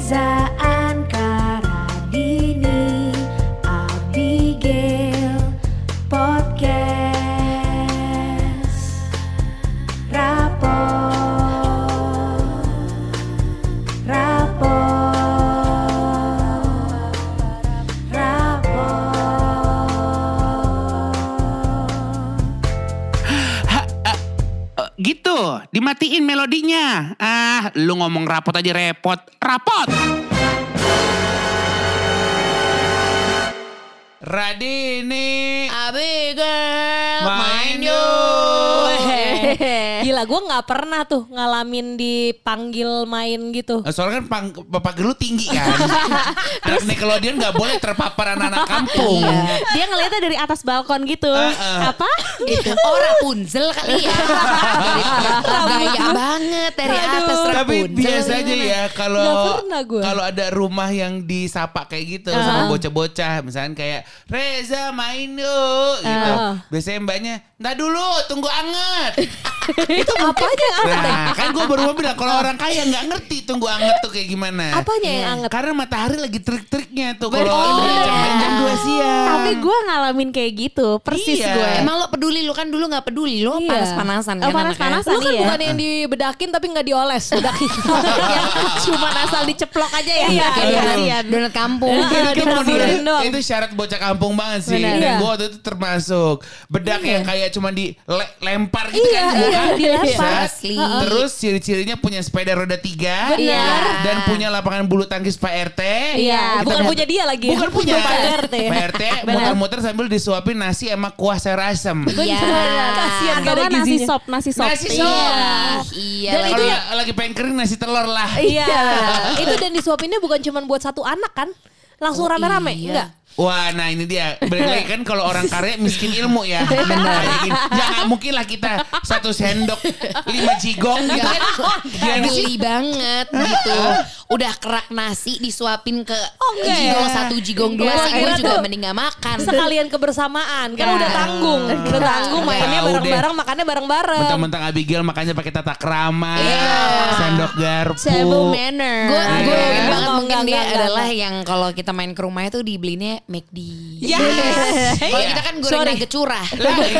Reza rapot aja repot. Rapot! Radini. Abigail, Main main yuk. Gila gue nggak pernah tuh ngalamin dipanggil main gitu. Eh, Soalnya kan pang, bapak lu tinggi kan. Anak Nickelodeon gak boleh terpapar anak-anak kampung. Dia ngeliatnya dari atas balkon gitu. Heeh. Apa? Itu oh Rapunzel kali ya. Gaya banget dari atas Tapi Rapunzel. biasa aja ya Nggak kalau kalau ada rumah yang disapa kayak gitu sama bocah-bocah misalnya kayak Reza main yuk gitu. Ah. Biasanya mbaknya, "Ntar dulu, tunggu anget." itu apanya yang anget? Nah, kan gue baru mau bilang kalau orang kaya nggak ngerti tunggu anget tuh kayak gimana. Apanya yang anget? Karena matahari lagi trik-triknya tuh kalau Oh. jam, 2 siang. Tapi gue ngalamin kayak gitu, persis Iya. gue. Emang lo peduli, lo kan dulu gak peduli. Lo Iya. panas-panasan Oh, kan panas-panasan. Lu kan Iya. bukan yang dibedakin tapi nggak dioles, bedakin. Cuma asal diceplok aja ya. Iya, Kayak iya. Donat kampung. itu, menurut- doang. itu syarat bocah kampung banget sih. Dan Iya. gue waktu itu termasuk bedak yang kayak cuma dilempar gitu Iya, kan. iya, Bukan? dilempar. Asli. Terus ciri-cirinya punya sepeda roda tiga. Benar. Dan punya lapangan bulu tangkis Pak RT. Iya, bukan punya dia lagi. ya. Bukan punya Pak RT. Pak RT muter-muter sambil disuapin nasi sama kuah sayur asem. Iya. Kasihan gak ada nasi sop, nasi sop. Nasi sop. Iya. Dan lagi. itu ya- lagi pengen kering nasi telur lah. Iya. itu dan disuapinnya bukan cuma buat satu anak kan? Langsung Oh, rame-rame, iya. enggak? Wah, nah ini dia. Balik lagi kan kalau orang kaya miskin ilmu ya. Benar. Ya nggak mungkin lah kita satu sendok lima jigong gitu kan. Geli banget gitu. Udah kerak nasi disuapin ke enggak jigong ya? satu, jigong dua sih gue juga tuh mending gak makan. Sekalian kebersamaan kan Nah. udah tanggung, udah tanggung mainnya bareng-bareng, makannya bareng-bareng. Mentang-mentang Abigail makanya pakai tata krama, sendok garpu. Table manner. Gue Iya. gue yakin Enggak, banget mungkin dia enggak, adalah enggak. yang kalau kita main ke rumahnya tuh dibelinya McD. Yes. Kalau Iya. kita kan goreng nugget curah.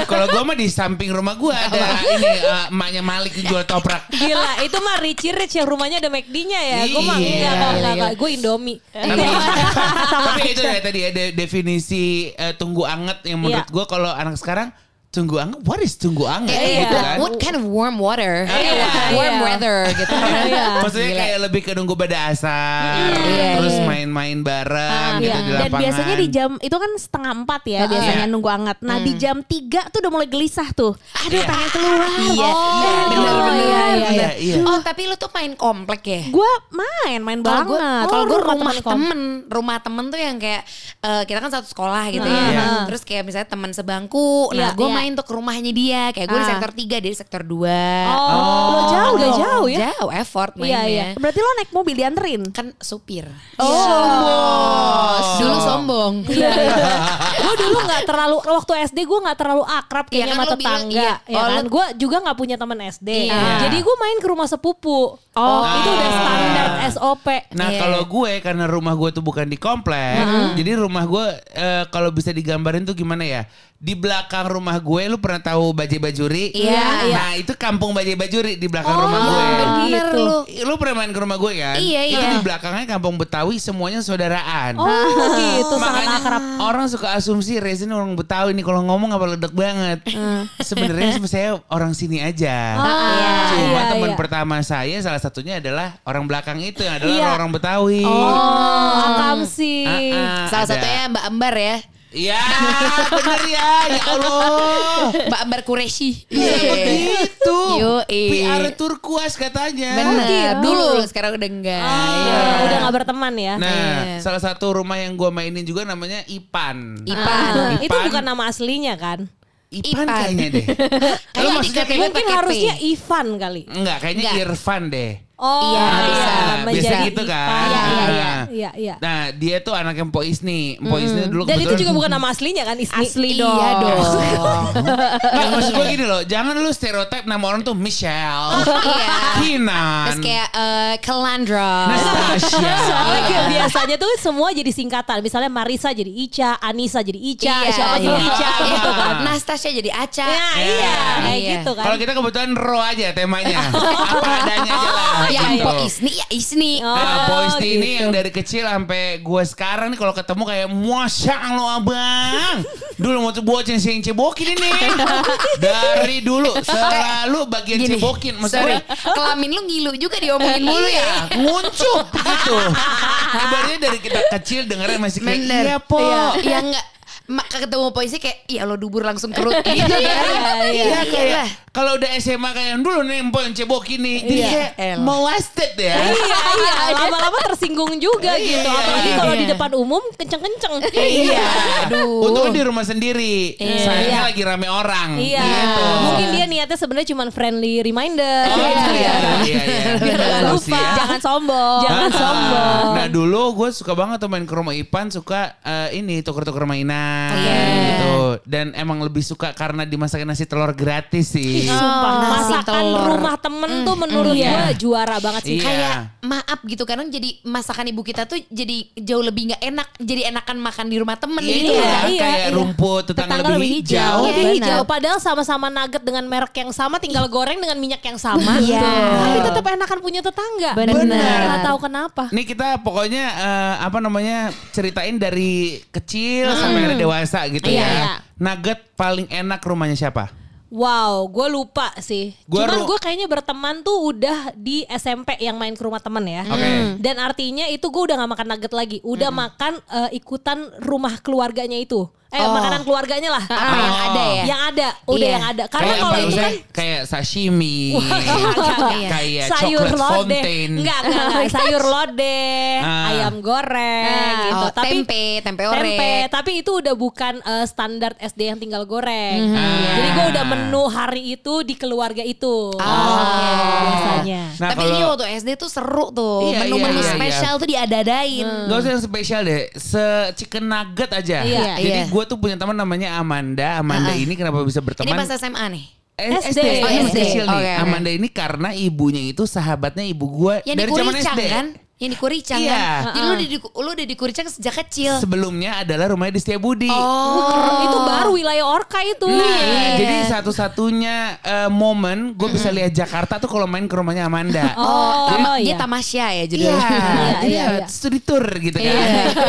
Kalau gue mah di samping rumah gue ada ini eh, emaknya Malik jual toprak. Gila, itu mah Richie Rich yang rumahnya ada McD-nya ya. Gue mah Iya. enggak, enggak, enggak. Gue Indomie. Tapi, tapi itu ya tadi ya de- definisi eh, tunggu anget yang menurut Iya. gue kalau anak sekarang tunggu anget, what is tunggu anget Iya. gitu kan? What kind of warm water? Iya. warm Iya. weather gitu. Iya. Maksudnya kayak lebih ke nunggu pada asar, Iya, terus iya. main-main bareng gitu Iya. di Dan lapangan. biasanya di jam itu kan setengah empat ya biasanya Iya. nunggu anget. Nah di jam tiga tuh udah mulai gelisah tuh. Aduh pengen keluar. Iya, Oh, iya, bener, iya, bener. iya, iya. Iya, iya. Oh tapi lu tuh main komplek ya? Gue main, main Kalau gue, banget. kalau gue rumah rumah temen rumah temen tuh yang kayak eh, kita kan satu sekolah gitu Iya. ya. Terus kayak misalnya teman sebangku, nah Iya, gue iya. Main tuh ke rumahnya dia. Kayak gue di Ah. sektor 3, dia di sektor 2 Oh, lo jauh dong. jauh ya. Jauh effort Iya mainnya. iya. Berarti lo naik mobil dianterin. Kan supir. Oh, Dulu sombong. Iya. gue dulu nggak terlalu waktu SD gue nggak terlalu akrab Iya kayaknya kan sama tetangga. iya. ya Oh, kan? Gue juga nggak punya teman SD. Iya. Jadi gue main ke rumah sepupu. Oh, itu udah standar SOP. Nah Iya. kalau gue karena rumah gue tuh bukan di komplek, jadi rumah gue eh, kalau bisa digambarin tuh gimana ya? Di belakang rumah gue, lu pernah tahu Bajai Bajuri? Iya, iya. Nah itu kampung Bajai Bajuri di belakang rumah gue. gitu. lu. Lu pernah main ke rumah gue kan? Iya, Itu iya. di belakangnya kampung Betawi semuanya saudaraan. Oh gitu sangat Makanya akrab. orang suka asumsi Reza ini orang Betawi nih kalau ngomong apa ledek banget. Sebenarnya saya orang sini aja. iya, Cuma iya, teman iya. pertama saya salah satunya adalah orang belakang itu yang adalah Iya. orang Betawi. Oh, akam sih. Ah, ah, Salah ada. satunya Mbak Ambar ya. Iya, bener ya. Ya Allah. Mbak Ambar Kureshi. Iya begitu. Yoi. PR turkuas katanya. Bener. gitu. Dulu sekarang udah enggak. Iya. Ah, Udah gak berteman ya. Nah, Iya. salah satu rumah yang gue mainin juga namanya Ipan. Ipan. Ah, itu Ipan. bukan nama aslinya kan? Ipan, Ipan. kayaknya deh. Kayak Lu maksudnya Mungkin harusnya Ivan kali. enggak, kayaknya Enggak. Irfan deh. Oh Iya, bisa. bener biasa jadi gitu kan. Iya, iya, Nah. iya, iya, iya. Nah dia tuh anaknya Mpo Isni. Mpo Isni dulu Dan itu juga bukan nama aslinya kan Isni. Asli Iya dong. dong. Nggak, maksud gue gini loh, jangan lu stereotip nama orang tuh Michelle, Iya. Kinan, Terus kayak eh, Calandra. Nastasia. Soalnya biasanya tuh semua jadi singkatan. Misalnya Marisa jadi Ica, Anissa jadi Ica, siapa jadi iya. Ica gitu kan. Nastasia jadi Aca. Ya, iya, kayak Iya. gitu kan. Kalau kita kebetulan raw aja temanya, apa adanya aja lah. Ya gitu. Mpo Isni ya Isni. Oh, Nah, Poisti ini gitu. yang dari kecil sampai gue sekarang nih kalau ketemu kayak Masya Allah abang Dulu mau bocin sing cebokin ini Dari dulu selalu bagian Gini, cebokin Maksud sorry. gue Kelamin lu ngilu juga diomongin mulu ya. Iya, nguncup gitu. Ibaratnya dari kita kecil dengarnya masih kayak Bener. iya po. Iya enggak. Mak ketemu polisi kayak iya lo dubur langsung kerut gitu kan. Iya, Iya kayak lah. kalau udah SMA kayak yang dulu nih empo yang cebokin nih jadi Iya. kayak molested ya. Iya, iya. Lama-lama tersinggung juga Iya, gitu. Apalagi kalau di iya. depan umum kenceng-kenceng. Iya. Aduh. Untungnya di rumah sendiri. Iya. Sayangnya lagi rame orang. Iya. Gitu. Mungkin dia niatnya sebenarnya cuma friendly reminder. Oh, Iya. iya, iya, iya. Biar gak lupa. ya. Jangan sombong. Jangan Ah, sombong. Nah dulu gue suka banget tuh main ke rumah Ipan suka eh, ini tuker-tuker mainan Iya. gitu dan emang lebih suka karena dimasakin nasi telur gratis sih. Sumpah, nasi masakan telur. rumah temen tuh menurut iya. gue juara banget sih. Iya. kayak maaf gitu kadang jadi masakan ibu kita tuh jadi jauh lebih nggak enak jadi enakan makan di rumah temen Iya, gitu iya, ya iya, kayak iya. rumput tetangga, Tetangga lebih lebih hijau. hijau. Lebih benar. hijau padahal sama-sama nugget dengan merek yang sama tinggal goreng dengan minyak yang sama. Iya. Tapi tetap enakan punya tetangga. Benar. Gak tahu kenapa. Nih kita pokoknya eh, apa namanya ceritain dari kecil sampai akhirnya dewasa gitu Iya, ya. iya. Nugget paling enak rumahnya siapa? Wow, gue lupa sih. Gua Cuman gue kayaknya berteman tuh udah di SMP yang main ke rumah temen ya. Oke. Dan artinya itu gue udah gak makan nugget lagi. Udah makan eh, ikutan rumah keluarganya itu. Eh Oh. makanan keluarganya lah. Apa yang ada ya Yang ada, udah Iya. yang ada. Karena kayak kalau itu kan kayak sashimi, Iya. kayak sayur coklat fountain. Enggak, enggak, enggak. Sayur lodeh, Ah. ayam goreng Ah, gitu. oh, Tapi tempe, tempe orek. Tempe, tapi itu udah bukan eh, standar SD yang tinggal goreng. Ah. Jadi gue udah menu hari itu di keluarga itu. Ah. biasanya. Nah, tapi kalau- iya waktu SD tuh seru tuh Iya, menu-menu iya, iya, spesial tuh diadadain Gak usah yang spesial deh, se chicken nugget aja. Iya. Jadi Iya. gue tuh punya teman namanya Amanda. Amanda ini kenapa bisa ini berteman? pas SMA nih Eh, SD. SD, Oh, SD. kecil nih. Oke. Amanda ini karena ibunya itu sahabatnya ibu gue yang dari di zaman SD. kan yang di Kuricang Iya. kan jadi lu di, di- lu udah di Kuricang sejak kecil Sebelumnya adalah rumahnya di Setiabudi. oh Itu baru wilayah Orka itu. Nah, Iya. jadi satu-satunya eh, momen gue bisa lihat Jakarta tuh kalau main ke rumahnya Amanda. Oh, Tama- iya. dia Tamasya ya Iya, judulnya jadi iya, ya iya. studi tour gitu kan.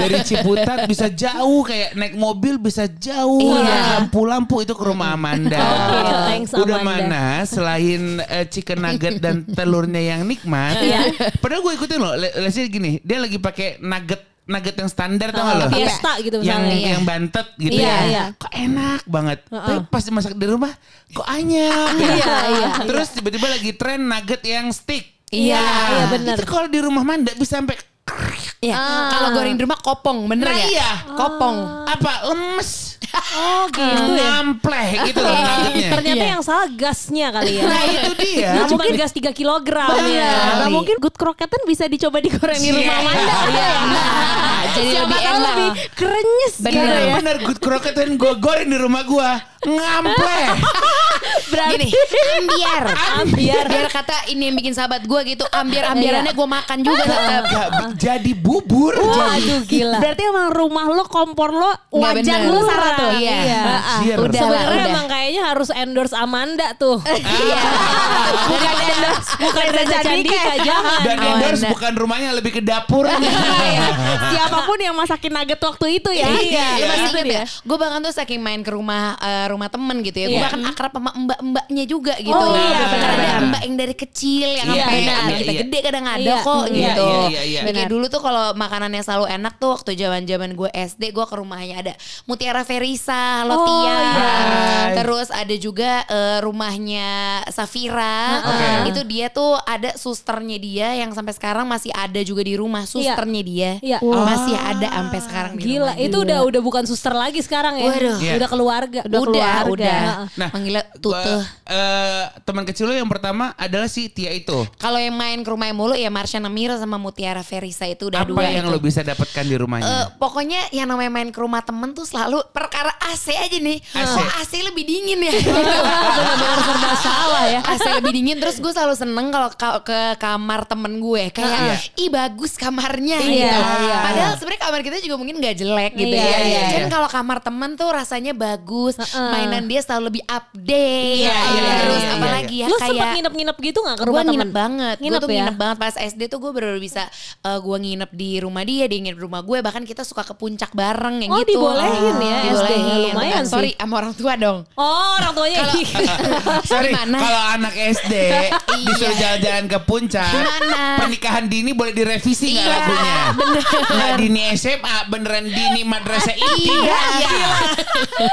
Dari Ciputat bisa jauh kayak naik mobil bisa jauh Iya. lampu-lampu itu ke rumah Amanda. Oke, thanks, Udah Amanda. mana selain eh, chicken nugget dan telurnya yang nikmat. Iya. Padahal gue ikutin loh. Le- Leslie gini, dia lagi pakai nugget nugget yang standar tau gak Oh, lo? Fiesta gitu yang misalnya. yang bantet gitu Iya, ya. iya. Kok enak banget. Tapi pas dimasak di rumah kok anyap ya. Iya, iya, Terus tiba-tiba lagi tren nugget yang stick. Iya, iya, bener. Itu kalau di rumah Manda bisa sampai Iya. kalau goreng di rumah kopong bener Nah, ya iya. kopong apa lemes. Oh gitu ya. Ngampleh gitu loh nuggetnya. Ternyata yang salah gasnya kali ya. Nah itu dia. Nah, cuma gas 3 kilogram ya. Nah, mungkin good croquetan bisa dicoba digoreng di rumah Iya. Manda. Iya. Nah, jadi Siapa lebih enak lebih krenyes Bener. gitu ya. Bener good croquetan gue goreng di rumah gue ngampleh. gini ambiar ambiar biar kata ini yang bikin sahabat gue gitu ambiar ambiarannya gue makan juga tetap Gak, jadi bubur. Waduh gila. Berarti emang rumah lo, kompor lo, bener. lo Sarah tuh. Iya. Anjir. Udah lah, Sebenarnya udah. emang kayaknya harus endorse Amanda tuh. Iya. bukan endorse, bukan Reza Candika, jangan. Dan Oh, endorse bukan rumahnya lebih ke dapur. Siapa pun yang masakin nugget waktu itu ya. Iya, dia. ya? Gue bahkan tuh saking main ke rumah eh, rumah temen gitu ya. Gue Iya. bahkan akrab sama mbak-mbaknya juga gitu. Oh, iya, Karena benar, ada benar. mbak yang dari kecil yang Iya, sampai iya, sampai iya, kita iya. gede kadang ada Iya, kok iya, gitu. iya, iya, iya. Kayak dulu tuh kalau makanannya selalu enak tuh waktu zaman-zaman gue SD gue ke rumahnya ada Mutiara Verisa, Oh, Lotia. iya. Hai. Terus ada juga eh, rumahnya Safira. Oke. Itu dia tuh ada susternya dia yang sampai sekarang masih ada juga di rumah. Susternya dia Iya. masih ada sampai sekarang di Gila, rumah. itu udah udah bukan suster lagi sekarang ya. Waduh. Iya. Udah keluarga. Udah, keluarga. Udah. Nah, Manggilnya Tute. Gua, eh, teman kecil lo yang pertama adalah si Tia itu. Kalau yang main ke rumahnya mulu ya Marsha Namira sama Mutiara Verisa itu udah Apa dua yang itu. lo bisa dapatkan di Eh, rumahnya? pokoknya yang namanya main ke rumah temen tuh selalu perkara AC aja nih. AC. Kok AC lebih dingin ya? Benar-benar serba salah ya. AC lebih dingin terus gue selalu seneng kalau ka- ke kamar temen gue kayak Iya. ih bagus kamarnya Iya, gitu. iya. Padahal sebenarnya kamar kita juga mungkin gak jelek gitu Iya, ya. iya, Cuman iya. kalau kamar temen tuh rasanya bagus, mainan dia selalu lebih update. Iya, gitu. iya, terus iya, iya, apalagi ya Lu sempet kayak nginep-nginep gitu gak ke gue rumah temen? nginep banget gue Nginep tuh ya? nginep banget pas SD tuh gue baru bisa uh, gue nginep di rumah dia dia nginep di rumah gue bahkan kita suka ke puncak bareng yang Oh, gitu dibolehin ya, SD. dibolehin Lumayan Bukan, sorry sama orang tua dong Oh, orang tuanya. Sorry, Gimana? kalau anak SD disuruh jalan-jalan ke puncak, Gimana? pernikahan dini boleh direvisi nggak Iya, lagunya? Nggak dini SMA, beneran dini madrasah ini tidak. iya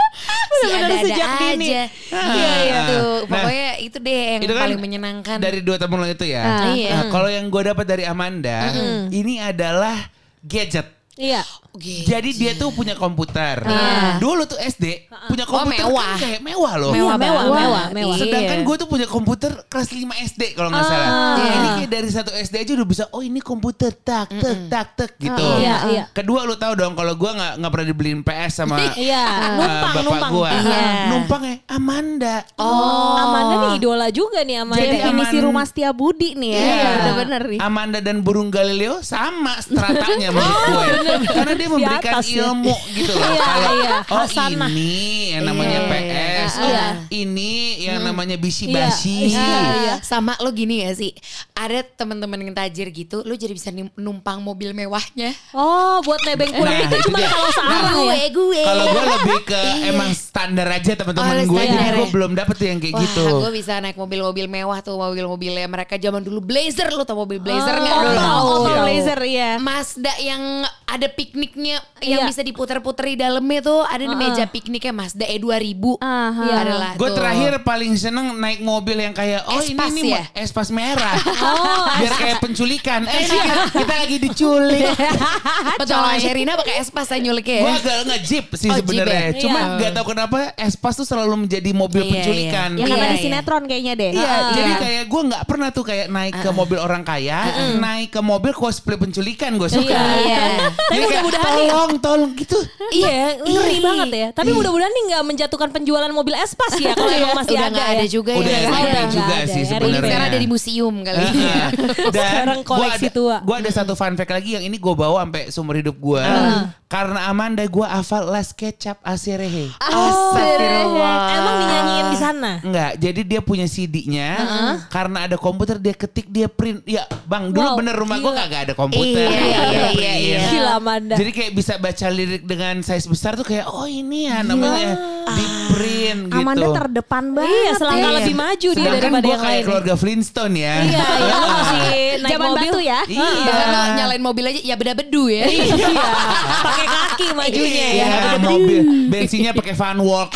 Si ada-ada sejak dini. aja. Ah. Iya iya tuh Nah, pokoknya itu deh yang Itu kan paling menyenangkan Dari dua temen lo itu ya. Ah, iya. Nah, kalau yang gue dapat dari Amanda, ini adalah gadget. Iya. Oke. Jadi dia tuh punya komputer. Iya. Dulu tuh SD punya Oh, komputer mewah. kan kayak mewah loh. Mewah Iya, mewah, banget. mewah, mewah. Sedangkan Iya. gue tuh punya komputer kelas 5 SD kalau nggak salah. Iya. Ini kayak dari satu SD aja udah bisa. Oh ini komputer tak tak tak tak gitu. Iya, iya. Kedua lu tahu dong kalau gue nggak nggak pernah dibeliin PS sama Iya, uh, numpang, bapak gue. Iya. Numpang ya Amanda. Oh, Amanda nih idola juga nih Amanda. Jadi Definisi Aman- rumah setia budi nih ya. Iya. Bener-bener nih. Amanda dan burung Galileo sama stratanya menurut gue. Karena dia memberikan atas ya. ilmu gitu loh. Iya, Kalau iya. oh Hasanah. ini yang namanya Iya. PS, oh Iya. ini yang namanya Iya, bisi-basi. iya. sama lo gini gak sih ada teman-teman yang tajir gitu lo jadi bisa numpang mobil mewahnya Oh, buat nebeng pulang Nah, itu cuma kalau searah gue ya. gue Kalau gue lebih ke Iya. emang standar aja teman-teman Oh, gue, jadi gue ya. belum dapet yang kayak Wah, gitu. gue bisa naik mobil-mobil mewah tuh mobil-mobilnya mereka zaman dulu Blazer lo tau mobil Blazer Oh, nggak dulu? tahu. Opel Blazer iya. Mazda yang ada pikniknya yang Iya. bisa diputer-puter di dalamnya tuh ada di meja pikniknya Mazda E2000 Aha. Iya. adalah Gue terakhir paling seneng naik mobil yang kayak oh Espas ini nih ya? espas merah, Oh, biar kayak penculikan. Eh sih, kita lagi diculik. petualangan Sherina pakai Espas saya nyuliknya Gue ya. agak nge-jeep sih Oh, jeep sebenarnya. ya? Cuma Iya. nggak tahu kenapa espas tuh selalu menjadi mobil Iya, penculikan. Ya karena Iya, di iya. sinetron kayaknya deh. Iya, Iya. jadi kayak gue nggak pernah tuh kayak naik ke mobil orang kaya, naik ke mobil cosplay penculikan gue suka. Iya, iya. Tapi mudah-mudahan nih- tolong, tolong gitu. Iya, ngeri Iya. banget ya. Tapi mudah-mudahan nih nggak menjatuhkan penjualan mobil Espas ya kalau emang masih Udah ada nggak ya. ada juga Udah ya. udah ada juga ada. sih ini sebenarnya. Sekarang ada di museum kali. Dan Sekarang gua koleksi ada, tua. Gue ada satu fun fact lagi yang ini gue bawa sampai seumur hidup gue. Karena Amanda gue hafal Las Kecap Asirehe. Astagfirullah. Emang dinyanyiin di sana. Enggak, jadi dia punya CD-nya. Karena ada komputer dia ketik dia print. Ya, Bang, dulu Wow, bener rumah gue kagak ada komputer. Iya, ada iya, iya, print. iya. Gila Amanda. Jadi kayak bisa baca lirik dengan size besar tuh kayak oh ini ya namanya di print gitu. Amanda terdepan banget. Iya, selangkah Iya. lebih maju dia Sedangkan daripada gue yang kayak lain. keluarga Flintstone ya. Iya, iya lo masih naik Zaman mobil. batu ya. Iya. Bahkan nyalain mobil aja ya beda bedu ya. Iya, pakai kaki majunya ya. Iya, mobil bensinnya pakai Van Walk.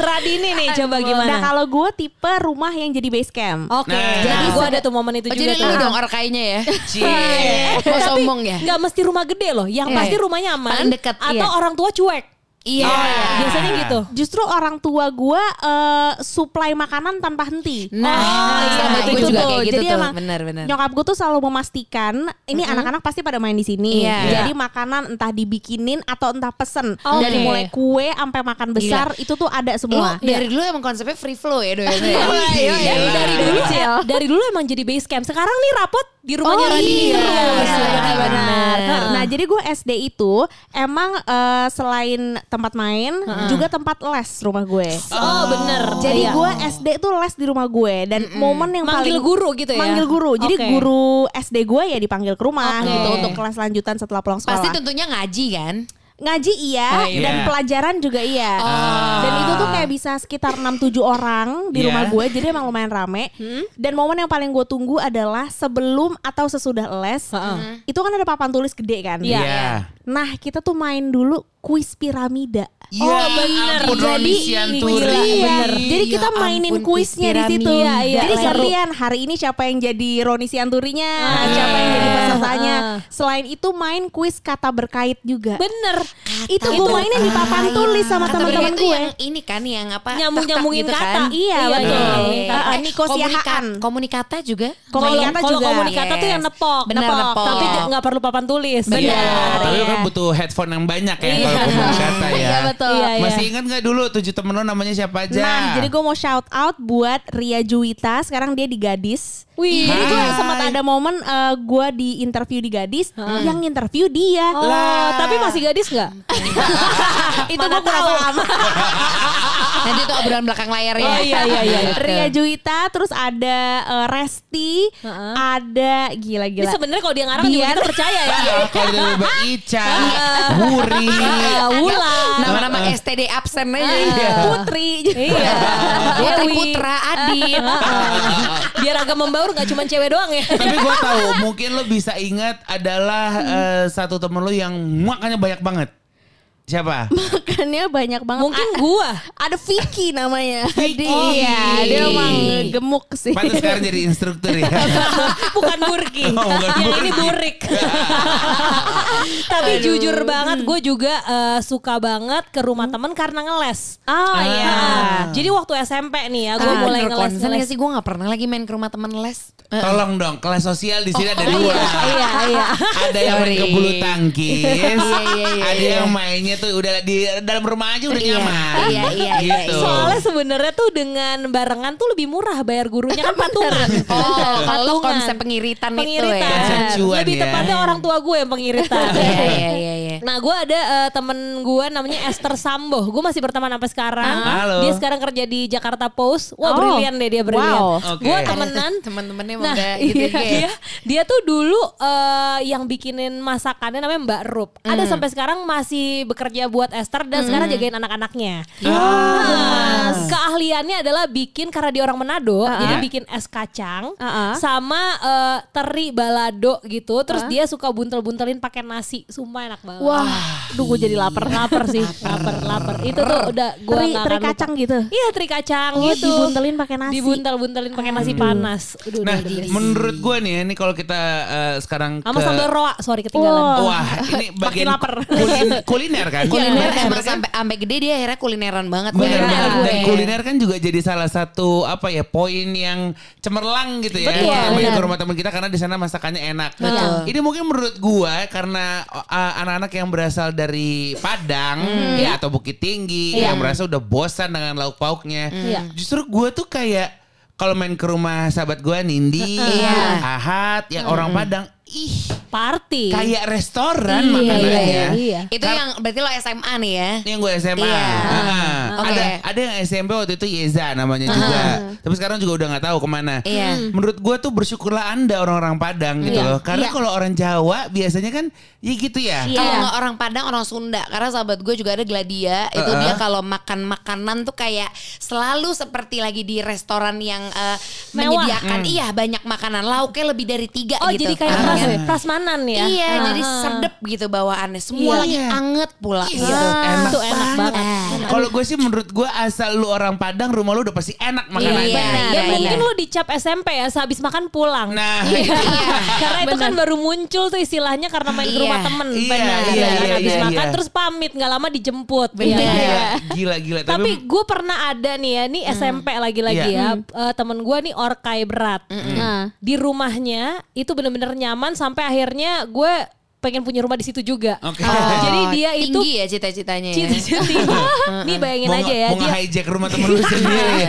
Radini nih coba gimana? Nah kalau gue tipe rumah yang jadi base camp. Oke, Nah. jadi gue ada tuh momen itu Oh, juga jadi tuh. lu dong orkainya ya. Cie. Mau sombong ya? Nggak mesti rumah gede loh, yang Iya. pasti rumahnya aman. Paling dekat, Atau iya. orang tua cuek. Iya. Biasanya gitu. Justru orang tua gue eh, supply makanan tanpa henti. Nah, Oh, iya, sama itu gue juga tuh. kayak gitu Jadi tuh. emang Benar, benar. Nyokap gue tuh selalu memastikan ini anak-anak pasti pada main di sini. Iya. Jadi makanan entah dibikinin atau entah pesen. Oke. Dari mulai kue sampai makan besar itu tuh ada Lu semua. dari dulu emang konsepnya free flow ya doyan ya. Iya. Dari, dari dulu dari dulu emang jadi base camp. Sekarang nih rapot di rumahnya Oh iya, iya, benar. Nah jadi gue SD itu emang eh, selain tempat main juga tempat les rumah gue. Oh, bener. Jadi Iya. gue SD tuh les di rumah gue dan momen yang Manggil paling guru gitu ya? Manggil guru. Jadi Oke. guru SD gue ya dipanggil ke rumah Oke. gitu untuk kelas lanjutan setelah pulang sekolah. Pasti tentunya ngaji kan? Ngaji iya Oh, iya. dan pelajaran juga iya. Dan itu tuh kayak bisa sekitar 6-7 orang di Iya. rumah gue. Jadi emang lumayan rame. Dan momen yang paling gue tunggu adalah sebelum atau sesudah les. Itu kan ada papan tulis gede kan. Iya. Iya. Nah kita tuh main dulu kuis piramida. Ya ampun Roni Sianturi. Iya, bener. Jadi Ya kita mainin ampun, kuis kuisnya di situ. piramida. Iya, Jadi seru. gantian hari ini siapa yang jadi Roni Sianturinya, siapa yang jadi pesertanya. Selain itu main kuis kata berkait juga. Bener. itu gue mainin di papan tulis sama Kata teman-teman gue. yang ini kan yang apa Nyambung-nyambungin tek-tek kata. kan? Iya, Iya, betul. Iya. Uh, Nikosiahaan. Komunika- komunikata juga Komunikata Kalau juga. komunikata tuh yang nepok, nepok. Tapi nggak perlu papan tulis. Benar. Iya, tapi iya. kan butuh headphone yang banyak ya Iya. kalau komunikata ya. Iya, betul. Iya, iya. Masih ingat nggak dulu tujuh temen lo namanya siapa aja? Nah, jadi gue mau shout out buat Ria Juwita. Sekarang dia di Gadis. Wih. Jadi gue Hai. sempat ada momen eh, gue di interview di Gadis, yang interview dia. Oh, tapi masih gadis nggak? Itu gue kurang paham. nanti tuh obrolan belakang layar ya Oh iya iya iya. Ria Juwita, terus ada eh, Resti, Heeh. ada Ini gila-gila. sebenarnya kalau dia ngarang juga Biar- kita percaya ya. Iya, kalau dia Mbak Ica, Wuri, Iya, Wulan. nama-nama STD absen aja Iya. Putri. Iya. Putri Dewi. Putra Adit Biar agak membaur nggak cuma cewek doang ya. Tapi gue tahu mungkin lo bisa ingat adalah eh, satu temen lo yang makanya banyak banget. Siapa? Makannya banyak banget. Mungkin A- gua. ada Vicky namanya. Vicky. Iya, dia emang gemuk sih. Pantas sekarang jadi instruktur ya. bukan Burki. Oh, bukan yang ini. Burik. Tapi jujur banget gue juga eh, suka banget ke rumah temen karena ngeles. Oh iya. Nah, jadi waktu SMP nih ya gue Gue mulai ngeles. konsen ngeles. sih gue gak pernah lagi main ke rumah teman les Tolong dong, kelas sosial di sini ada dua. Iya iya. Ada yang main ke bulu tangkis, Iya, iya, iya, ada iya. yang mainnya tuh udah di dalam rumah aja udah Iya, nyaman. iya, iya, iya, gitu. Soalnya sebenarnya tuh dengan barengan tuh lebih murah bayar gurunya kan patungan. Oh kalau Patungan. konsep pengiritan, Pengiritan. itu ya Lebih ya. tepatnya orang tua gue yang pengiritan. Iya iya iya iya Nah gue ada eh, temen gue namanya Esther Sambo Gue masih berteman sampai sekarang Halo. Dia sekarang kerja di Jakarta Post Wah Oh. brilian deh dia brilian Wow. Oke. Gue temenan Teman-temannya Nah, iya, gitu ya dia, dia tuh dulu eh, yang bikinin masakannya namanya Mbak Rup. Ada Hmm. sampai sekarang masih bekerja buat Esther dan sekarang jagain anak-anaknya. Ah. Nah, keahliannya adalah bikin karena dia orang Manado, jadi Ya. bikin es kacang Uh-uh. sama eh, teri balado gitu. Terus dia suka buntel-buntelin pakai nasi. Sumpah enak banget. Wah, duh gue jadi lapar. lapar sih, lapar, lapar. Itu tuh udah gua Teri, nggak teri lupa. kacang gitu. Iya, teri kacang Oh, gitu. dibuntelin pakai nasi. Dibuntel-buntelin pakai nasi panas. Udah, Nah, udah, udah, menurut gue nih, ini kalau kita eh, sekarang Sama ke sambal roa, sorry ketinggalan. Wah, ini bagian lapar. kulin- kuliner kan? Kuliner emang sebenarnya kan sampai sampai gede dia akhirnya kulineran banget Benar Kuliner banget. gue. Dan kuliner kan juga jadi salah satu apa ya poin yang cemerlang gitu ya. Betul, benar. ke rumah teman kita karena di sana masakannya enak. Betul. Ini mungkin menurut gua karena uh, anak-anak yang berasal dari Padang ya atau Bukit Tinggi Iya. yang merasa udah bosan dengan lauk pauknya. Iya. Justru gua tuh kayak kalau main ke rumah sahabat gua Nindi, Iya. Ahad yang orang Padang, ih Party. kayak restoran Iya, makanannya. iya, iya. Itu yang berarti lo SMA nih ya Yang gue SMA. Iya. Ah. Oke. Ada ada yang SMP waktu itu Yeza namanya juga. Tapi sekarang juga udah nggak tahu ke mana. Iya. Menurut gue tuh bersyukurlah anda orang-orang Padang gitu Iya. loh. Karena Iya. kalau orang Jawa biasanya kan ya gitu ya. Iya. Kalau nggak orang Padang orang Sunda karena sahabat gue juga ada Gladia itu Uh-uh. dia kalau makan makanan tuh kayak selalu seperti lagi di restoran yang eh, Mewah. menyediakan iya banyak makanan lauknya lebih dari tiga Oh gitu. jadi kayak Kan? pras, prasmanan ya? Iya Ah, jadi ah. sedep gitu bawaannya semua Iya. lagi anget pula Iya. gitu. Enak Itu enak banget. Kalau gue sih menurut gue asal lu orang Padang rumah lu udah pasti enak makanannya. Iya, Ya iya, mungkin iya. lu dicap SMP ya sehabis makan pulang. Nah, Iya. karena itu kan baru muncul tuh istilahnya karena main ke Iya. rumah temen. Iya, Benar. iya, Kan iya, habis iya, makan iya. terus pamit nggak lama dijemput. Benar. Iya. gila, gila, gila. Tapi gue pernah ada nih ya, nih SMP lagi-lagi Iya. ya. Eh, temen gue nih orkai berat. Nah, Di rumahnya itu bener-bener nyaman sampai akhirnya gue pengen punya rumah di situ juga. Oke. Jadi dia itu tinggi ya cita-citanya ya. cita-cita tinggi. Nih bayangin mau aja ya mau dia nge-hijack rumah temen lu sendiri ya.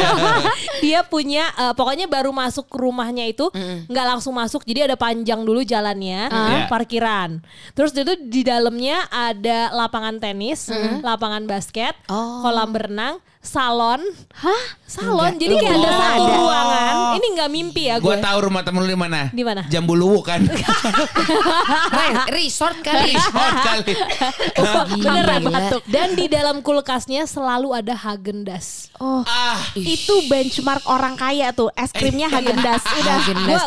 dia punya eh, pokoknya baru masuk ke rumahnya itu nggak langsung masuk jadi ada panjang dulu jalannya Iya. parkiran terus itu di dalamnya ada lapangan tenis lapangan basket Oh. kolam berenang salon. Hah? Salon. Jadi kayak ada Oh. satu ruangan. Ini nggak mimpi ya Gue gue. tahu rumah temen lu di mana. Di mana? Jambu Luwu kan. Re- resort kali. Resort kali. Beneran. Gila. Dan di dalam kulkasnya selalu ada Hagendas. Oh. ah, Itu benchmark orang kaya tuh. Es krimnya Hagendas. Udah.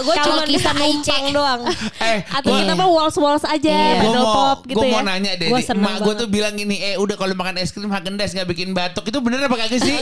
Gue Kalau cuma bisa numpang doang. eh, Atau gua- kita mah walls walls aja, Iya. gue mau, pop gitu gua ya. mau nanya deh, Gua mak gue tuh bilang gini, eh udah kalau makan es krim Hagendas nggak bikin batuk itu bener apa kagak sih?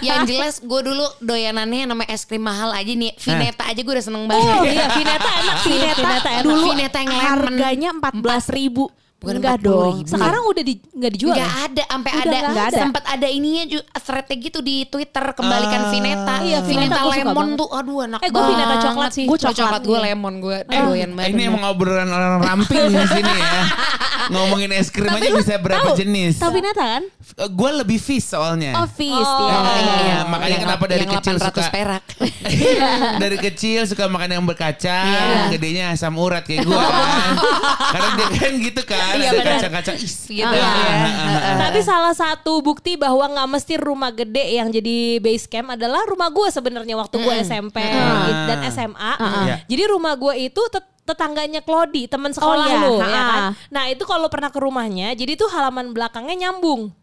Yang jelas gue dulu doyanannya namanya es krim mahal aja nih. Vineta aja gue udah seneng Oh banget. iya, Vineta enak sih. Vineta, enak. dulu Vineta yang lemon. harganya empat belas ribu. Bukan Enggak 40.000. dong. Sekarang udah di nggak dijual. Nggak ya? ada, sampai ada, nggak ada. sempat ada ininya juga threadnya gitu di Twitter kembalikan Ah. Vineta. Iya, Vineta Vineta lemon banget. tuh, aduh enak Eh, gua Vineta banget. coklat sih. Gue Gua coklat, coklat, gue iya. lemon gue Eh, doyan banget. ini emang obrolan orang ramping di sini ya. Ngomongin es krim aja bisa berapa jenis. Tahu Vineta kan? gue lebih fish soalnya. Oh, Fizz Oh, ya. Iya, makanya Yang- kenapa dari yang kecil 800 suka perak. dari kecil suka makan yang berkacang, Iya. gedenya asam urat kayak gue kan. Karena dia kan gitu kan, Iya, ada benar. kacang-kacang is gitu. Iya. Tapi salah satu bukti bahwa nggak mesti rumah gede yang jadi base camp adalah rumah gue sebenarnya waktu gue SMP gitu, dan SMA. Iya. Jadi rumah gue itu tet- tetangganya Clody, teman sekolah iya, lu, ya ha-ha. kan? Nah itu kalau pernah ke rumahnya, jadi tuh halaman belakangnya nyambung.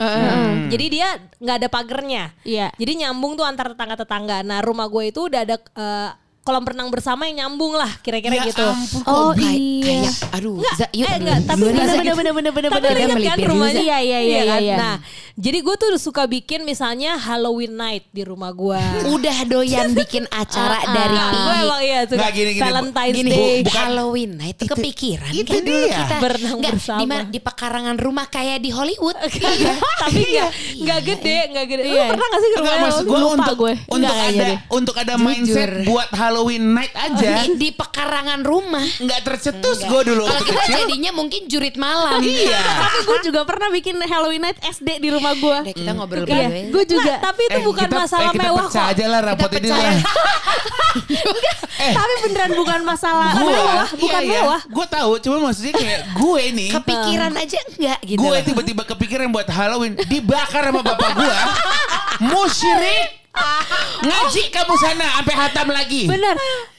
Jadi dia nggak ada pagernya. Iya. Jadi nyambung tuh antar tetangga-tetangga. Nah rumah gue itu udah ada eh, kolam renang bersama yang nyambung lah, kira-kira Ya gitu. ampun, Oh Kayak- iya. Kayak, aduh, yuk, eh, enggak, tapi duluan, bener, Za. bener bener bener bener Tapi bener. kan melipir rumahnya? Iya, iya, iya, kan? iya. Nah, jadi gue tuh suka bikin misalnya Halloween night di rumah gue. Udah doyan bikin acara dari gue pi. emang iya suka Nggak, gini, gini, Valentine's Gini, Day. bukan- Halloween nah itu, kepikiran itu kan dulu dia. kita Berenang Nggak, bersama. di mana di pekarangan rumah kayak di Hollywood Iya, tapi nggak nggak gede, nggak gede. Lu Iya. pernah gak sih ke Enggak rumah lu? gue untuk gue. untuk Enggak ada untuk ada mindset buat Halloween night aja di, di pekarangan rumah nggak tercetus gue dulu kalau kita jadinya mungkin jurit malam Iya. Tapi gue juga pernah bikin Halloween night SD di rumah gue. Udah, kita ngobrol Iya, berdua ya. gue juga. Nggak, tapi itu Eh, bukan kita- masalah eh, kita mewah pecah kok. aja lah rapot ini pecah. lah. eh, Tapi beneran bukan masalah gue mewah, bukan iya, mewah. Gue tahu, cuma maksudnya kayak gue nih, kepikiran aja enggak gitu gue tiba-tiba kepikiran buat Halloween dibakar sama bapak gue, musyrik. Ngaji kamu sana sampai hatam lagi. Bener.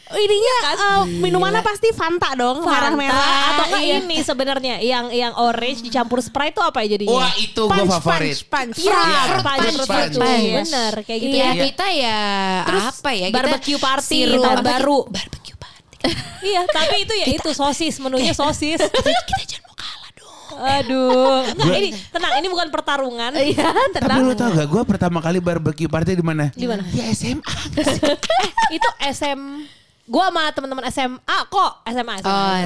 Ininya eh, minumannya pasti Fanta dong, Fanta merah-merah atau enggak iya. ini sebenarnya yang yang orange dicampur Sprite itu apa ya jadinya? Wah itu gue Punch, favorit. punch, punch. Iya, Iya, fruit punch, punch, punch. punch. Iya. Bener kayak gitu ya ya. kita ya apa ya kita Barbecue party sirup, tahun apa baru. barbecue party Iya, tapi itu ya itu sosis, menunya sosis. kita, kita jangan mau kalah dong Aduh, Nggak, ini tenang, ini bukan pertarungan. Iya, Tapi lu tau gak gue pertama kali barbecue party di mana? Di mana? Di SMA. itu SM Gua sama teman-teman SMA kok SMA. SMA. oh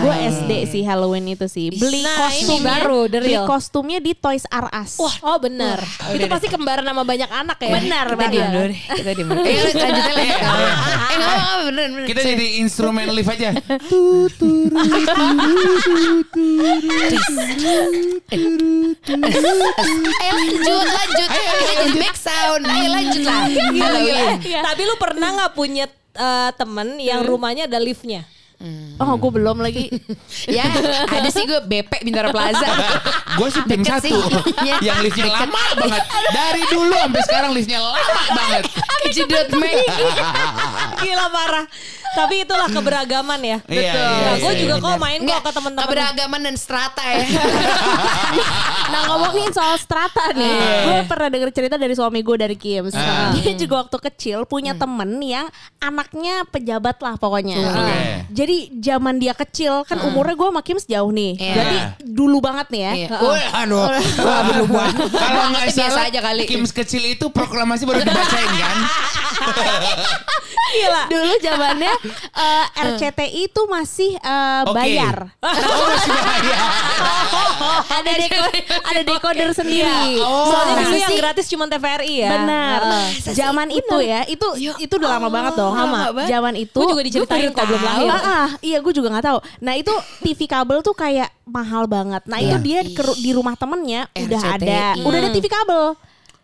Gue SD sih Halloween itu sih. Beli Nah, kostum baru, Beli kostumnya di Toys R Us. Wah, oh benar. itu pasti kembaran sama banyak anak ya. Benar, kita benar. diem dulu deh kita diem dulu eh lanjutin lagi eh nggak apa-apa beneran beneran Kita jadi instrumen live aja. Ayo lanjut, lanjut. Kita jadi back sound. Ayo lanjut lah. Halloween. Tapi lu pernah nggak punya eh, temen yang rumahnya ada liftnya? Oh, gue belum lagi. Ya, ada sih gue BP Bintara Plaza. Gue sih tim satu. sih. Ya. Yang liftnya lama banget. Dari dulu sampai sekarang liftnya lama banget. Kejedot Mei. Gila parah. Tapi itulah keberagaman ya. Iya, Betul. iya, Nah, gue iya, juga iya. kok main kok ke teman-teman. keberagaman dan strata ya. Nah ngomongin soal strata nih, gue pernah denger cerita dari suami gue dari Kims. Ah. Dia juga waktu kecil punya temen yang anaknya pejabat lah pokoknya. Oke. Ah. Jadi zaman dia kecil kan umurnya gue sama Kims jauh nih. Iya. Berarti dulu banget nih ya. Iya. Woi, aduh. Belum. Kalau nggak Biasa salah, aja kali. Kims kecil itu proklamasi baru dibacain kan? Gila. Dulu zamannya eh, RCTI itu masih eh, Oke. bayar. Oh, masih bayar. ada deko- ada decoder sendiri. Soalnya Nah, dulu yang gratis cuma TVRI ya. Benar. Heeh. Zaman itu ya, itu itu udah lama banget dong. lama. Zaman itu. Gua juga diceritain kok, belum lahir. Ah, ah, iya, gue juga nggak tahu. Nah itu TV kabel tuh kayak mahal banget. Nah itu Iya. dia di rumah temennya udah RCTI. ada, udah ada TV kabel.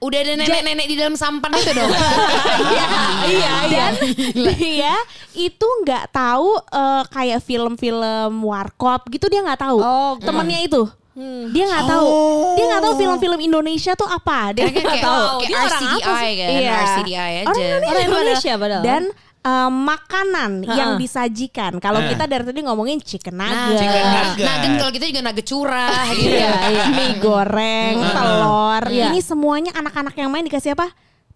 Udah ada nenek-nenek di dalam sampan itu dong. iya iya dan dia itu nggak tahu eh, kayak film-film warkop gitu dia nggak tahu. Oh, temennya itu. Dia nggak tahu. Dia nggak tahu film-film Indonesia tuh apa. Dia Dia nggak tahu. kayak Dia orang apa sih? kan, Iya. RCDI aja. Orang Indonesia, Orang Indonesia padahal. dan eh, makanan yang Ha-ha. disajikan kalau Eh. kita dari tadi ngomongin chicken Nah, nugget Chicken nugget. Nugget kalau kita juga nugget curah gitu. Iya, iya. mie goreng, Hmm. telur. Iya. Ini semuanya anak-anak yang main dikasih apa?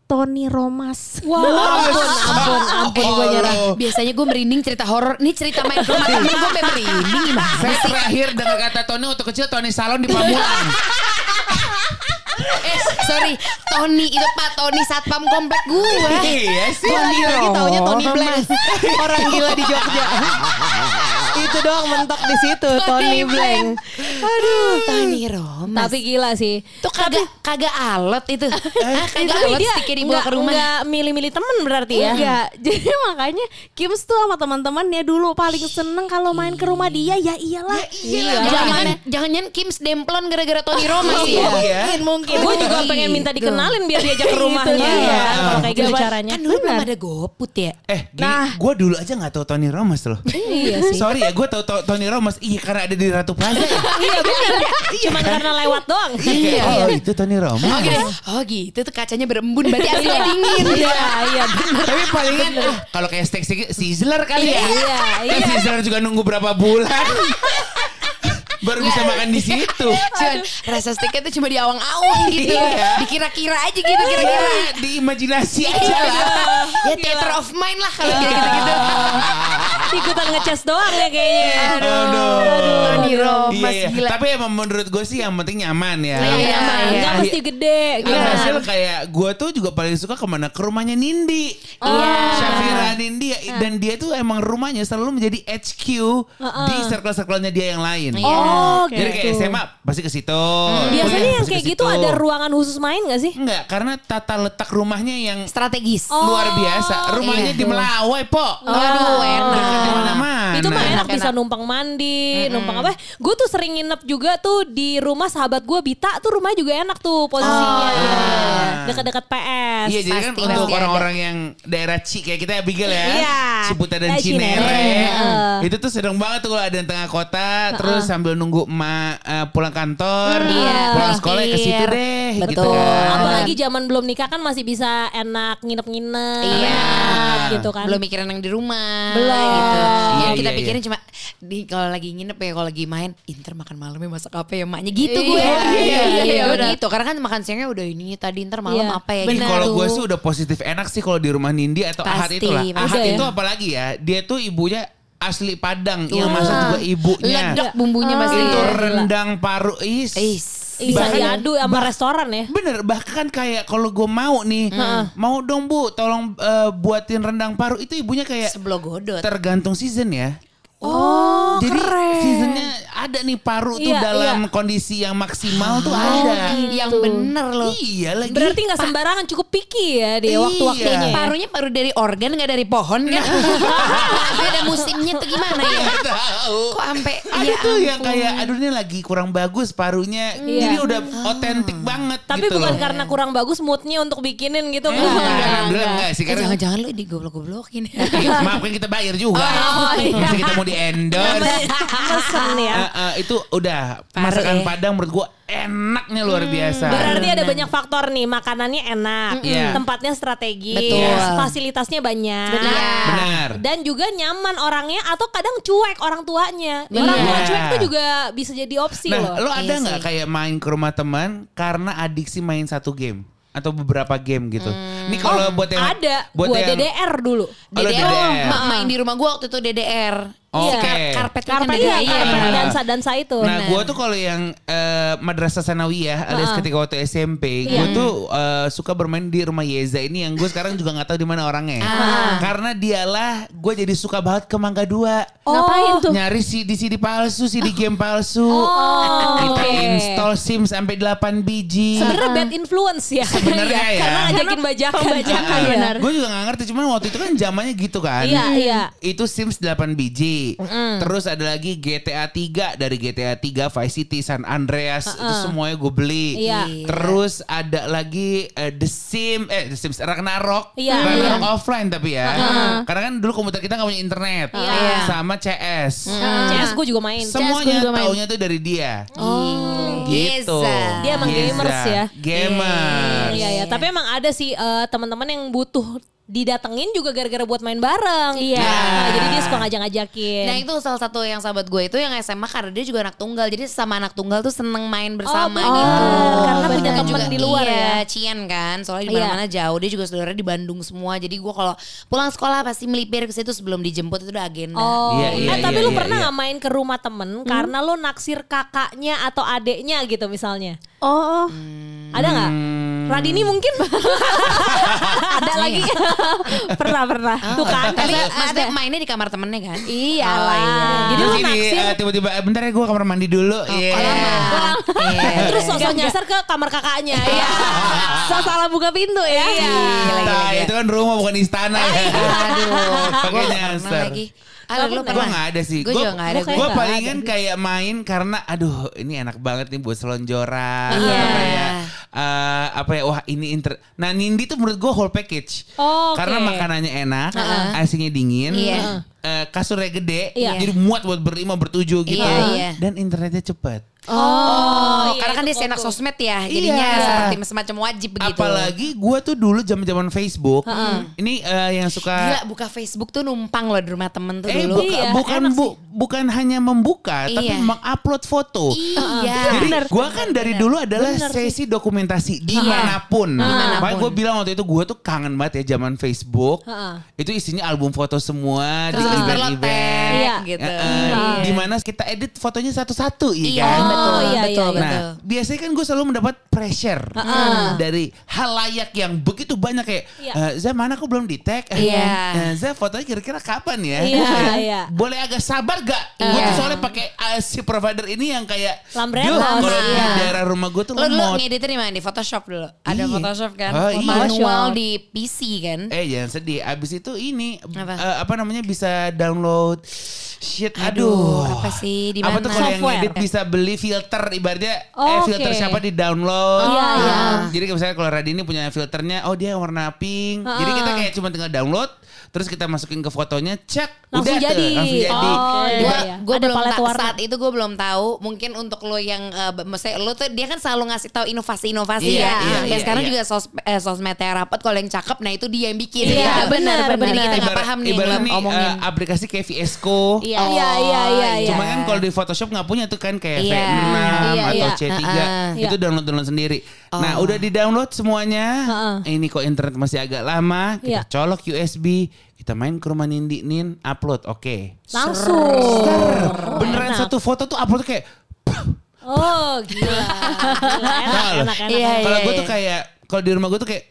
Tony Romas. Wah, ampun, ampun, ampun gue nyerah. Biasanya gue merinding cerita horor. Nih cerita main rumah temen gue merinding? Saya terakhir dengar kata Tony waktu kecil Tony Salon di Pamulang. Eh sorry, Tony itu Pak Tony satpam komplek gue. iya sih. Tony lagi taunya Tony Blank. Orang gila di Jogja. Itu doang mentok di situ Tony Blank. Aduh, Tony Romas. Tapi gila sih. Itu kagak kagak alat itu. Ah, kagak alat dia stiker dibawa ke rumah. nggak milih-milih temen berarti ya. Enggak. Jadi makanya Kims tuh sama teman-temannya dulu paling seneng kalau main ke rumah dia ya iyalah. Iya, jangan jangan Kims demplon gara-gara Tony Romas ya. Iya. Mungkin mungkin. Gue juga pengen minta dikenalin biar diajak ke rumahnya. dia. ya, Kalau kayak gitu caranya. Kan dulu belum ada GoPut ya. Eh, gini, gue dulu aja gak tahu Tony Romas loh. Iya sih. Sorry ya, gue tahu tahu Tony Romas. Iya, karena ada di Ratu Plaza ya. Iya benar. Cuman karena lewat doang. Iya. Oh, itu Tony Romas. Oh gitu, oh gitu tuh kacanya berembun berarti aslinya dingin. Iya, iya benar. Tapi palingan ah, kalau kayak steak sizzler kali ya. Iya, Kan sizzler juga nunggu berapa bulan. Baru bisa makan di situ. Cuman rasa steaknya tuh cuma di awang-awang gitu. Iya. Dikira-kira aja gitu kira-kira. Iya, di imajinasi aja lah. Ya theater of mind lah kalau kayak gitu-gitu. Ikutan ngeces doang ya kayaknya. Aduh. Romas Iya, iya. gila. Tapi emang menurut gue sih yang penting nyaman ya. Iya, Iya, iya. Enggak mesti gede gitu. Alhasil kayak gue tuh juga paling suka ke mana ke rumahnya Nindi. Iya. Syafira Nindi dan dia tuh emang rumahnya selalu menjadi HQ di circle-circle-nya dia yang lain. Iya. Oh, Jadi kayak gitu. SMA pasti ke situ. Biasanya Kuliah yang kayak gitu ada ruangan khusus main gak sih? Enggak, karena tata letak rumahnya yang Strategis. luar biasa. Rumahnya iya. di Melawai, Po. Aduh, enak. Dekat di mana-mana. Itu mah enak, Enak, bisa enak. numpang mandi, numpang apa? Gue tuh sering nginep juga tuh di rumah sahabat gue Bita tuh rumahnya juga enak tuh posisinya. Ah. Dekat-dekat PS. Iya jadi kan Pasti, untuk orang-orang yang daerah Ci kayak kita Abigail ya Iya. Ciputa dan Cinere Cinere. Itu tuh sedang banget tuh kalau ada yang tengah kota Terus sambil nunggu emak eh, pulang kantor Iya, Pulang sekolah ya ke situ deh gitu Betul. kan Apalagi zaman belum nikah kan masih bisa enak nginep-nginep. Iya. Gitu kan. Belum mikirin yang di rumah Belum. gitu. Iya, Yang kita iya, pikirin cuma di kalau lagi nginep ya kalau lagi main inter makan malamnya masak apa ya maknya gitu gue. Iya, iya, iya, Gue benar. gitu karena kan makan siangnya udah ini tadi inter malam Iya. apa ya gitu. kalau gue sih udah positif enak sih kalau di rumah Nindi atau Ahad Pasti, itu lah. pasti. Ahad Udah itu ya. apalagi ya, dia tuh ibunya asli Padang, yang masak juga ibunya. Ledek bumbunya masih. Itu rendang paru is. Is. Bisa Bahkan- diadu sama restoran ya. Bener bahkan kayak kalau gue mau nih mau dong bu tolong eh, buatin rendang paru itu ibunya kayak Seblogodot. tergantung season ya. Oh, Jadi keren. seasonnya ada nih paru tuh Iya, dalam kondisi yang maksimal tuh ada. Yang bener loh. Iya lagi. Berarti nggak sembarangan cukup picky ya dia Iya. waktu-waktunya. ya. Parunya paru dari organ nggak dari pohon kan? Ada musimnya tuh gimana ya? Tahu. Kok sampai Ada ya tuh yang kayak aduh ini lagi kurang bagus parunya. Iya. Jadi udah otentik banget Tapi gitu bukan loh. karena kurang bagus moodnya untuk bikinin gitu Enggak, enggak. enggak sih Eh, jangan-jangan lu digoblok-goblokin. Iya, maaf kan kita bayar juga. Oh, iya. Kita mau di endorse. Mesen ya. Eh, eh, itu udah Paru masakan ya. Padang menurut gua enaknya luar biasa. Berarti ada banyak faktor nih, makanannya enak, Iya. tempatnya strategis, Betul. fasilitasnya banyak. Benar. Benar. Dan juga nyaman orangnya atau kadang cuek orang tuanya. Benar. Orang tua Iya. cuek tuh juga bisa jadi opsi Nah, loh. lo ada Iya nggak sih. kayak main ke rumah teman karena adiksi main satu game atau beberapa game gitu? Ini kalau buat yang Hmm. Ada, buat gua yang DDR dulu. Oh, DDR, DDR. ma- main di rumah gua waktu itu DDR. Oke. Iya, karpet Karpet kan iya, DDR. karpet benar. dansa-dansa itu. Nah, gue tuh kalau yang eh, madrasah sanawiyah alias ketika waktu SMP, gue tuh eh, suka bermain di rumah Yeza ini yang gue sekarang juga nggak tahu di mana orangnya. Karena dialah gue jadi suka banget ke Mangga Dua. Ngapain tuh? Nyari CD CD palsu, CD game palsu. Kita oke. install SIM sampai 8 biji. Sebenarnya bad influence ya. Sebenarnya ya. Karena ngajakin bajakan. pembajakan, Iya. benar. Gue juga gak ngerti cuman waktu itu kan zamannya gitu kan. Iya, iya. Itu Sims 8 biji. City. Terus ada lagi GTA 3 dari GTA 3 Vice City San Andreas itu semuanya gue beli. Iya. Terus ada lagi eh, The Sims eh The Sims Ragnarok. Iya, Ragnarok offline tapi ya. Karena kan dulu komputer kita nggak punya internet. Iya. Sama CS. CS gue juga main. Semuanya juga main. taunya tuh dari dia. Oh, Gitu. Dia emang Geza. gamers ya. Gamers. Iya ya, tapi emang ada sih eh, teman-teman yang butuh didatengin juga gara-gara buat main bareng. Iya. Nah, jadi dia suka ngajak-ngajakin. Nah itu salah satu yang sahabat gue itu yang SMA karena dia juga anak tunggal jadi sama anak tunggal tuh seneng main bersama bener. gitu. Oh, karena punya Dan temen juga- di luar iya, ya. Cian kan soalnya di Iya. mana-mana jauh dia juga saudaranya di Bandung semua jadi gue kalau pulang sekolah pasti melipir ke situ sebelum dijemput itu udah agenda. Oh, Iya, iya, eh, tapi iya, lu iya, pernah iya. nggak main ke rumah temen karena lu naksir kakaknya atau adeknya gitu misalnya? Oh, Ada nggak? Hmm. Radini mungkin? ada lagi? pernah pernah. Tuh kan? Tapi Ada- maksudnya mainnya di kamar temennya kan? Iya Oh, iya. Jadi lu naksir eh, tiba-tiba eh, bentar ya gue kamar mandi dulu. Iya. Iya. terus sosok nyasar ke kamar kakaknya. Iya. so salah buka pintu ya. Iya. Nah, itu kan rumah bukan istana ya. Aduh, Pakai nyasar. lagi. Ah, lu Gue gak ada sih. Gue juga gak ada. Gue palingan kayak main karena aduh ini enak banget nih buat selonjoran. Iya. Atau kayak eh, apa ya wah ini inter. Nah Nindi tuh menurut gue whole package. Oh, oke. Karena makanannya enak, AC-nya dingin, Iya. eh, kasurnya gede, Iya. jadi muat buat berlima bertujuh gitu. Iya, iya. Dan internetnya cepet. Oh, iya, karena kan dia senak fokus. sosmed ya, jadinya Iya. seperti semacam wajib begitu. Apalagi gue tuh dulu zaman-zaman Facebook. Ini eh, yang suka Gila buka Facebook tuh numpang loh di rumah temen tuh Eh dulu. buka- Iya, bukan bu, bukan hanya membuka tapi Iya. mengupload foto. Iya. Jadi gue kan dari dulu adalah sesi dokumentasi di mana pun. Makanya gue bilang waktu itu gue tuh kangen banget ya zaman Facebook. Itu isinya album foto semua di Terus event-event. tag Iya. gitu. Eh, eh, di mana kita edit fotonya satu-satu, iya Iya, kan? Betul, Oh, iya, betul, iya, betul. Nah, biasanya kan gue selalu mendapat pressure dari halayak yang begitu banyak kayak, Iya. "Eh, Zah mana aku belum di tag? Iya. Eh, Zah fotonya kira-kira kapan ya? Iya, kayak, iya. Boleh agak sabar gak? Gue tuh soalnya pakai uh, si provider ini yang kayak, Lambrello. "Duh, kalau di Iya. daerah rumah gue tuh Lo dulu lemot." ngeditnya di mana? Di Photoshop dulu. Ada Iya. Photoshop kan? Oh, iya. Manual di PC kan? Eh jangan sedih. Abis itu ini Apa? eh, apa namanya bisa download shit. Aduh. apa sih? Di Apa mana? tuh kalau yang ngedit bisa beli filter ibaratnya Oh, eh filter siapa di download. Iya, iya. Jadi misalnya kalau Radini punya filternya, oh dia warna pink. Jadi kita kayak cuma tinggal download, terus kita masukin ke fotonya, cek, Langsung udah tuh, jadi. langsung jadi. Oh, iya, Gua, iya. gua Ada belum palet ta- warna. saat itu gue belum tahu. Mungkin untuk lo yang, uh, maksudnya lo tuh dia kan selalu ngasih tahu inovasi-inovasi Iya, ya. iya, Dan iya, sekarang iya. juga sos, eh, sosmednya rapat. Kalau yang cakep, nah itu dia yang bikin. Iya, Gitu. benar, Jadi benar. kita nggak paham nih ibarat nih, lo omongin. eh, aplikasi kayak VS Code. Iya. Iya, iya, iya, iya. Cuma kan kalau di Photoshop nggak punya tuh kan kayak Iya. V6 Iya, atau iya. C3. Uh-uh. Itu Iya. download-download sendiri. Nah, udah di-download semuanya. Uh-uh. Ini kok internet masih agak lama, kita Iya. colok USB, kita main ke rumah Nindi Nin, upload. Oke. Langsung. Ser. Beneran enak. satu foto tuh upload kayak Oh gila. Gila, enak, enak, enak. Iya, kalau iya, gue tuh iya. kayak kalau di rumah gue tuh kayak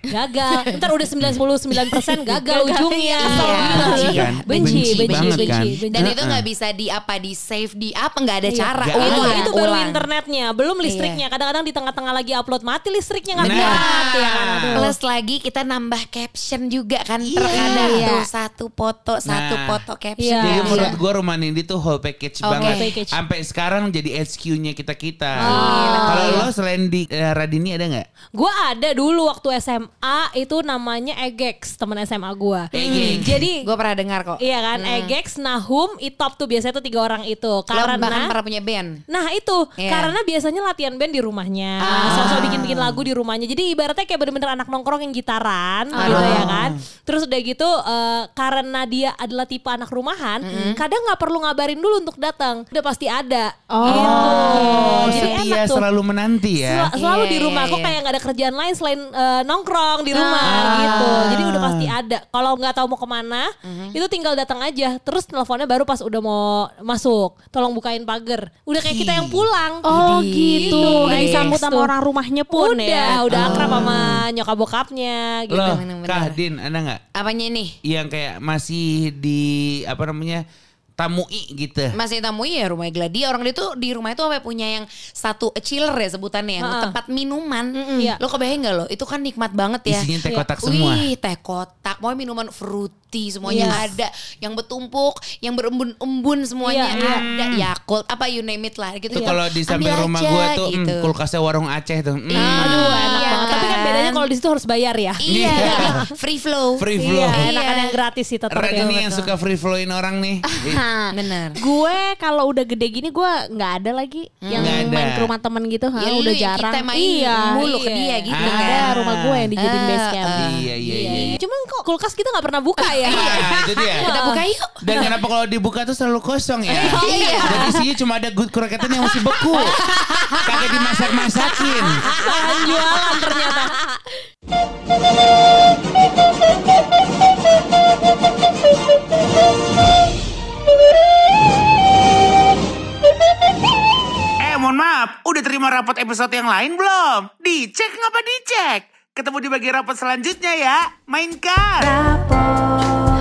Gagal. Ntar udah 99% gagal ujungnya. Iya. Benci kan? Benci, Benci benci, banget benci, kan? benci. Dan itu nggak bisa di apa di save di apa nggak ada Iya. cara. Nggak Ulang, itu ada. itu baru ulang. internetnya, belum listriknya. Kadang-kadang di tengah-tengah lagi upload mati listriknya nggak Nah. kuat ya kan. Aduh. Plus lagi kita nambah caption juga kan Iya. terkadang Iya. tuh satu foto satu Nah. foto caption. Iya. Jadi Iya. menurut gue rumah Nindi tuh whole package Oke. banget. Package. Sampai sekarang jadi HQ-nya kita-kita. Oh. Kalau lo selain di eh, Radini ada nggak? Gue ada dulu waktu SMA itu namanya Egex teman SMA gue. Egex. Jadi Gue pernah dengar kok. iya kan Egex, Nahum, Itop tuh biasanya tuh tiga orang itu. Lo bahkan Karena pernah punya band. Nah itu Iya. karena biasanya latihan band di rumahnya, sosok bikin-bikin lagu di rumahnya. Jadi ibaratnya kayak bener-bener anak nongkrong yang gitaran gitu ya kan. Terus udah gitu eh, karena dia adalah tipe anak rumahan, kadang nggak perlu ngabarin dulu untuk datang, udah pasti ada. Oh. Gitu. Oh, Jadi setia enak tuh. selalu menanti ya. Sel- selalu Iya, di rumah iya, kok iya. kayak nggak ada kerjaan lain selain eh, nongkrong di rumah Ah. gitu jadi udah pasti ada kalau nggak tahu mau ke mana itu tinggal datang aja terus teleponnya baru pas udah mau masuk tolong bukain pagar udah kayak kita yang pulang Oh gitu. Udah Gitu. disambut sama orang rumahnya pun udah ya. udah akrab sama nyokap bokapnya gitu Loh. Kah Din ada nggak Apanya nih? yang kayak masih di apa namanya tamui gitu? Masih tamu ya rumah Gladia orang dia tuh di rumah itu sampai punya yang satu chiller ya sebutannya yang tempat minuman. Iya. Lo kebayang gak lo? Itu kan nikmat banget ya. Isinya teh kotak semua. Wih, teh kotak. Mau minuman fruity semuanya Yes. ada, yang bertumpuk, yang berembun-embun semuanya Iya, iya. ada, Yakult apa you name it lah gitu. Tuh kalau di samping rumah aja, gue tuh gitu. hmm, kulkasnya warung Aceh tuh. Hmm. Aduh enak Iya banget. Tapi kan kan? bedanya kalau di situ harus bayar ya. Iya, Iya. free flow. Free flow. Iya, enakan Iya. yang gratis sih tetap. Ya. ini yang suka free flowin orang nih. Bener. Gue kalau udah gede gini gue nggak ada lagi yang Nggak ada. main ke rumah temen gitu, ha, Ya, udah yang jarang. kita main iya, mulu ke iya. dia gitu Ah. kan. ada rumah gue yang dijadiin Ah, base camp. Iya iya iya. iya. Cuman kok kulkas kita nggak pernah buka ya. Itu dia. Kita buka yuk. Dan kenapa kalau dibuka tuh selalu kosong ya? Iya. Dan isinya cuma ada good kroketan yang masih beku. Kagak dimasak-masakin. Bahan jualan ternyata. Eh mohon maaf, udah terima rapot episode yang lain belum? Dicek ngapa dicek? Ketemu di bagian rapot selanjutnya ya. Mainkan. Rapor